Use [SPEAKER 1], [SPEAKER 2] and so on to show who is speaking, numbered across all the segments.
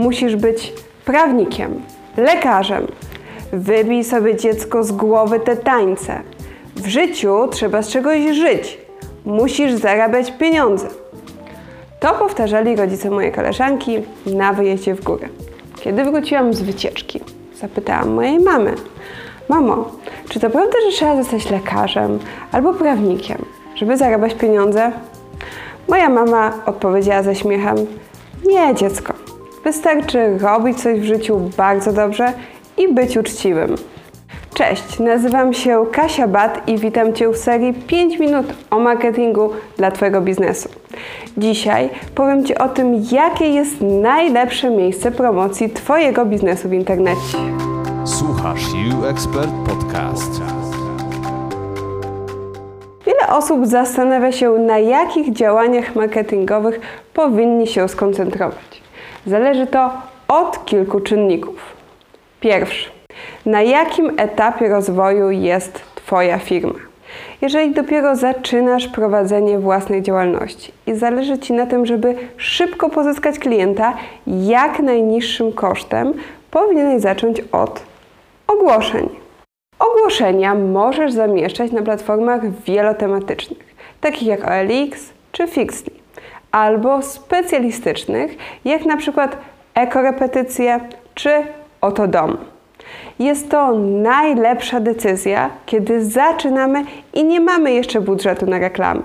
[SPEAKER 1] Musisz być prawnikiem, lekarzem. Wybij sobie dziecko z głowy te tańce. W życiu trzeba z czegoś żyć. Musisz zarabiać pieniądze. To powtarzali rodzice mojej koleżanki na wyjeździe w górę. Kiedy wróciłam z wycieczki, zapytałam mojej mamy: Mamo, czy to prawda, że trzeba zostać lekarzem albo prawnikiem, żeby zarabiać pieniądze? Moja mama odpowiedziała ze śmiechem: Nie, dziecko. Wystarczy robić coś w życiu bardzo dobrze i być uczciwym. Cześć, nazywam się Kasia Bat i witam Cię w serii 5 minut o marketingu dla Twojego biznesu. Dzisiaj powiem Ci o tym, jakie jest najlepsze miejsce promocji Twojego biznesu w internecie.
[SPEAKER 2] Słuchasz You Expert Podcast.
[SPEAKER 1] Wiele osób zastanawia się, na jakich działaniach marketingowych powinni się skoncentrować. Zależy to od kilku czynników. Pierwszy. Na jakim etapie rozwoju jest Twoja firma? Jeżeli dopiero zaczynasz prowadzenie własnej działalności i zależy Ci na tym, żeby szybko pozyskać klienta jak najniższym kosztem, powinieneś zacząć od ogłoszeń. Ogłoszenia możesz zamieszczać na platformach wielotematycznych, takich jak OLX czy Fixly, albo specjalistycznych, jak na przykład ekorepetycje czy Oto Dom. Jest to najlepsza decyzja, kiedy zaczynamy i nie mamy jeszcze budżetu na reklamy.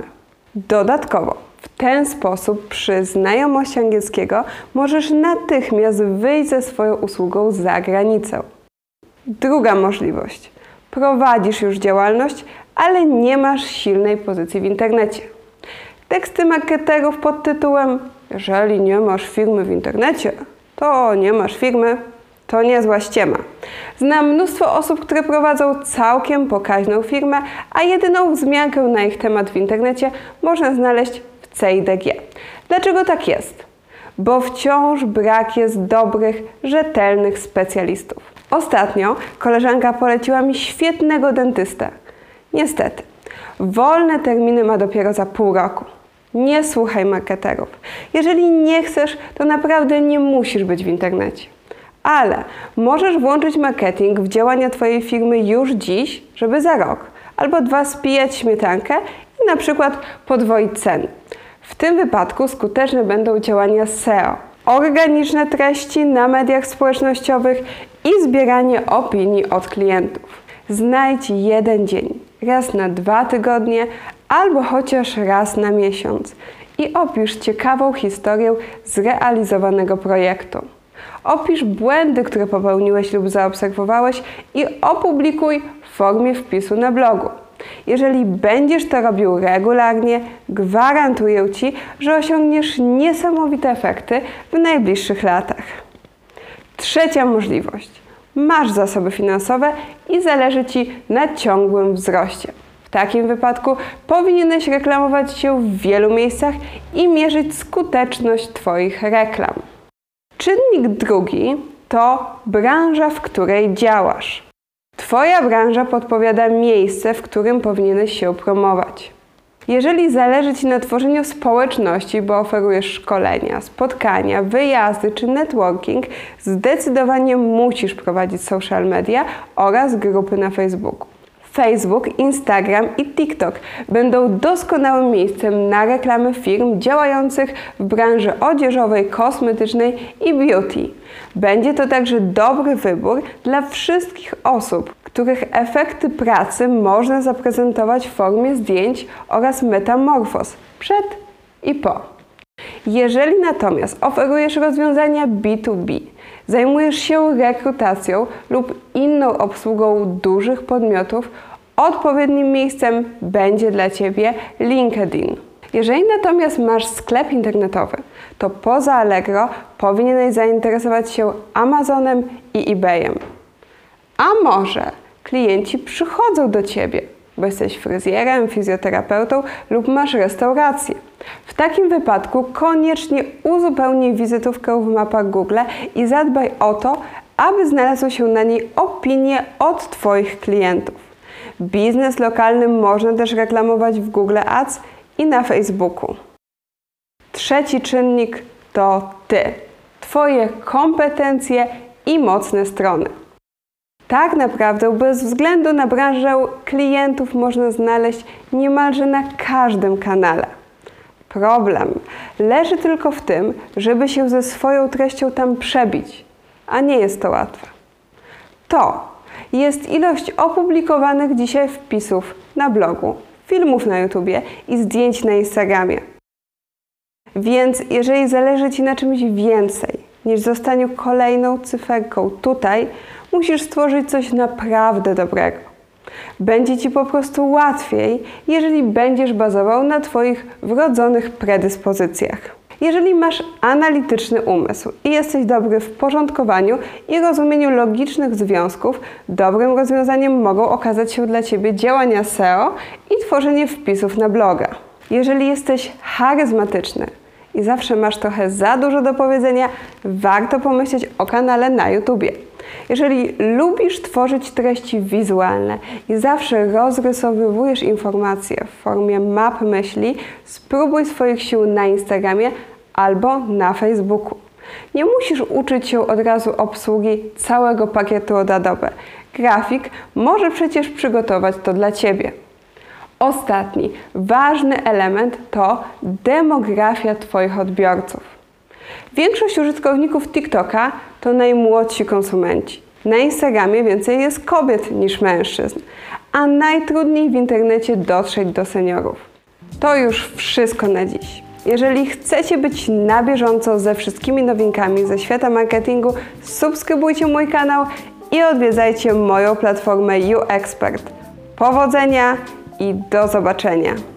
[SPEAKER 1] Dodatkowo, w ten sposób przy znajomości angielskiego możesz natychmiast wyjść ze swoją usługą za granicę. Druga możliwość. Prowadzisz już działalność, ale nie masz silnej pozycji w internecie. Teksty marketerów pod tytułem Jeżeli nie masz firmy w internecie, to nie masz firmy, to niezła ściema. Znam mnóstwo osób, które prowadzą całkiem pokaźną firmę, a jedyną wzmiankę na ich temat w internecie można znaleźć w CIDG. Dlaczego tak jest? Bo wciąż brak jest dobrych, rzetelnych specjalistów. Ostatnio koleżanka poleciła mi świetnego dentystę. Niestety, wolne terminy ma dopiero za pół roku. Nie słuchaj marketerów. Jeżeli nie chcesz, to naprawdę nie musisz być w internecie ale możesz włączyć marketing w działania Twojej firmy już dziś, żeby za rok albo dwa spijać śmietankę i na przykład podwoić ceny. W tym wypadku skuteczne będą działania SEO, organiczne treści na mediach społecznościowych i zbieranie opinii od klientów. Znajdź jeden dzień, raz na dwa tygodnie albo chociaż raz na miesiąc i opisz ciekawą historię zrealizowanego projektu. Opisz błędy, które popełniłeś lub zaobserwowałeś i opublikuj w formie wpisu na blogu. Jeżeli będziesz to robił regularnie, gwarantuję Ci, że osiągniesz niesamowite efekty w najbliższych latach. Trzecia możliwość. Masz zasoby finansowe i zależy Ci na ciągłym wzroście. W takim wypadku powinieneś reklamować się w wielu miejscach i mierzyć skuteczność Twoich reklam. Czynnik drugi to branża, w której działasz. Twoja branża podpowiada miejsce, w którym powinieneś się promować. Jeżeli zależy Ci na tworzeniu społeczności, bo oferujesz szkolenia, spotkania, wyjazdy czy networking, zdecydowanie musisz prowadzić social media oraz grupy na Facebooku. Facebook, Instagram i TikTok będą doskonałym miejscem na reklamy firm działających w branży odzieżowej, kosmetycznej i beauty. Będzie to także dobry wybór dla wszystkich osób, których efekty pracy można zaprezentować w formie zdjęć oraz metamorfoz przed i po. Jeżeli natomiast oferujesz rozwiązania B2B, zajmujesz się rekrutacją lub inną obsługą dużych podmiotów, odpowiednim miejscem będzie dla Ciebie LinkedIn. Jeżeli natomiast masz sklep internetowy, to poza Allegro powinieneś zainteresować się Amazonem i eBayem. A może klienci przychodzą do Ciebie, bo jesteś fryzjerem, fizjoterapeutą lub masz restaurację. W takim wypadku koniecznie uzupełnij wizytówkę w mapach Google i zadbaj o to, aby znalazły się na niej opinie od Twoich klientów. Biznes lokalny można też reklamować w Google Ads i na Facebooku. Trzeci czynnik to Ty, Twoje kompetencje i mocne strony. Tak naprawdę, bez względu na branżę, klientów można znaleźć niemalże na każdym kanale. Problem leży tylko w tym, żeby się ze swoją treścią tam przebić, a nie jest to łatwe. To jest ilość opublikowanych dzisiaj wpisów na blogu, filmów na YouTubie i zdjęć na Instagramie. Więc jeżeli zależy Ci na czymś więcej niż zostaniu kolejną cyferką tutaj, musisz stworzyć coś naprawdę dobrego. Będzie Ci po prostu łatwiej, jeżeli będziesz bazował na Twoich wrodzonych predyspozycjach. Jeżeli masz analityczny umysł i jesteś dobry w porządkowaniu i rozumieniu logicznych związków, dobrym rozwiązaniem mogą okazać się dla Ciebie działania SEO i tworzenie wpisów na bloga. Jeżeli jesteś charyzmatyczny i zawsze masz trochę za dużo do powiedzenia, warto pomyśleć o kanale na YouTubie. Jeżeli lubisz tworzyć treści wizualne i zawsze rozrysowywujesz informacje w formie map myśli, spróbuj swoich sił na Instagramie albo na Facebooku. Nie musisz uczyć się od razu obsługi całego pakietu od Adobe. Grafik może przecież przygotować to dla Ciebie. Ostatni ważny element to demografia Twoich odbiorców. Większość użytkowników TikToka to najmłodsi konsumenci. Na Instagramie więcej jest kobiet niż mężczyzn, a najtrudniej w internecie dotrzeć do seniorów. To już wszystko na dziś. Jeżeli chcecie być na bieżąco ze wszystkimi nowinkami ze świata marketingu, subskrybujcie mój kanał i odwiedzajcie moją platformę YouExpert. Powodzenia i do zobaczenia!